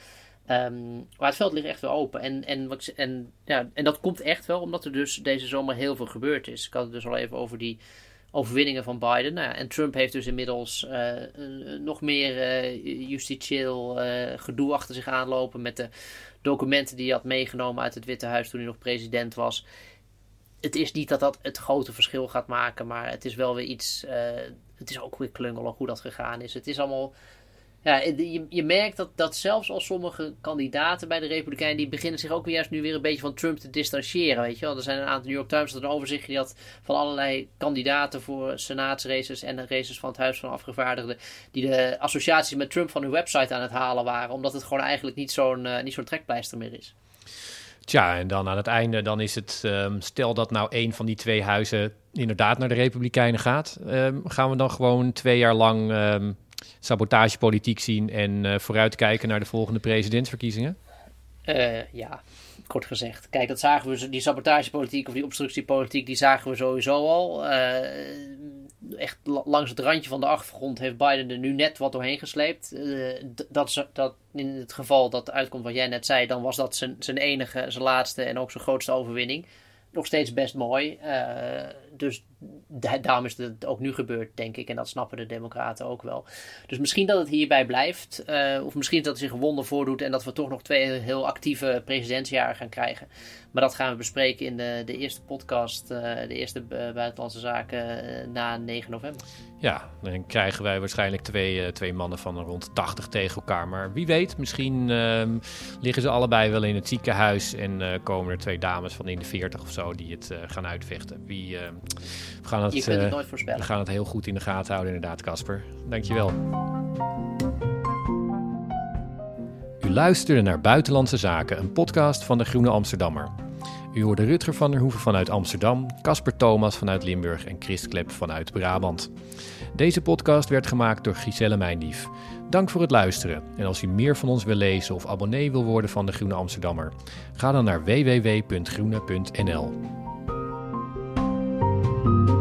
Um, maar het veld ligt echt weer open. En, en, en, ja, en dat komt echt wel omdat er dus deze zomer heel veel gebeurd is. Ik had het dus al even over die overwinningen van Biden. Nou, en Trump heeft dus inmiddels uh, nog meer uh, justitieel uh, gedoe achter zich aanlopen met de documenten die hij had meegenomen uit het Witte Huis toen hij nog president was. Het is niet dat dat het grote verschil gaat maken, maar het is wel weer iets. het is ook weer klungelig hoe dat gegaan is. Het is allemaal ja, je, je merkt dat, dat zelfs al sommige kandidaten bij de Republikeinen... die beginnen zich ook juist nu weer een beetje van Trump te distancieren, weet je wel. Er zijn een aantal New York Times dat een overzicht die had van allerlei kandidaten voor senaatsraces... en de races van het Huis van Afgevaardigden... die de associaties met Trump van hun website aan het halen waren... omdat het gewoon eigenlijk niet zo'n uh, niet zo'n trekpleister meer is. Tja, en dan aan het einde, dan is het, um, stel dat nou een van die twee huizen inderdaad naar de Republikeinen gaat, um, gaan we dan gewoon twee jaar lang um, sabotagepolitiek zien en uh, vooruitkijken naar de volgende presidentsverkiezingen? Uh, ja, kort gezegd. Kijk, dat zagen we, die sabotagepolitiek of die obstructiepolitiek, die zagen we sowieso al. Uh, echt langs het randje van de achtergrond heeft Biden er nu net wat doorheen gesleept. dat, dat in het geval dat uitkomt wat jij net zei, dan was dat zijn, zijn enige, zijn laatste en ook zijn grootste overwinning nog steeds best mooi. Dus daarom is het ook nu gebeurd, denk ik. En dat snappen de Democraten ook wel. Dus misschien dat het hierbij blijft. Uh, of misschien dat er zich wonder voordoet. En dat we toch nog twee heel actieve presidentsjaren gaan krijgen. Maar dat gaan we bespreken in de, de eerste podcast. Uh, de eerste buitenlandse zaken na 9 november. Ja, dan krijgen wij waarschijnlijk twee, twee mannen van rond 80 tegen elkaar. Maar wie weet, misschien ehm, liggen ze allebei wel in het ziekenhuis. En komen er twee dames van in de 40 of zo die het gaan uitvechten. Wie, ehm, we gaan het, Je kunt het nooit voorspellen. We gaan het heel goed in de gaten houden, inderdaad, Casper. Dankjewel. U luisterde naar Buitenlandse Zaken, een podcast van de Groene Amsterdammer. U hoorde Rutger van der Hoeven vanuit Amsterdam, Casper Thomas vanuit Limburg en Chris Klep vanuit Brabant. Deze podcast werd gemaakt door Giselle Mijndief. Dank voor het luisteren. En als u meer van ons wil lezen of abonnee wil worden van de Groene Amsterdammer, ga dan naar www.groene.nl. Bye.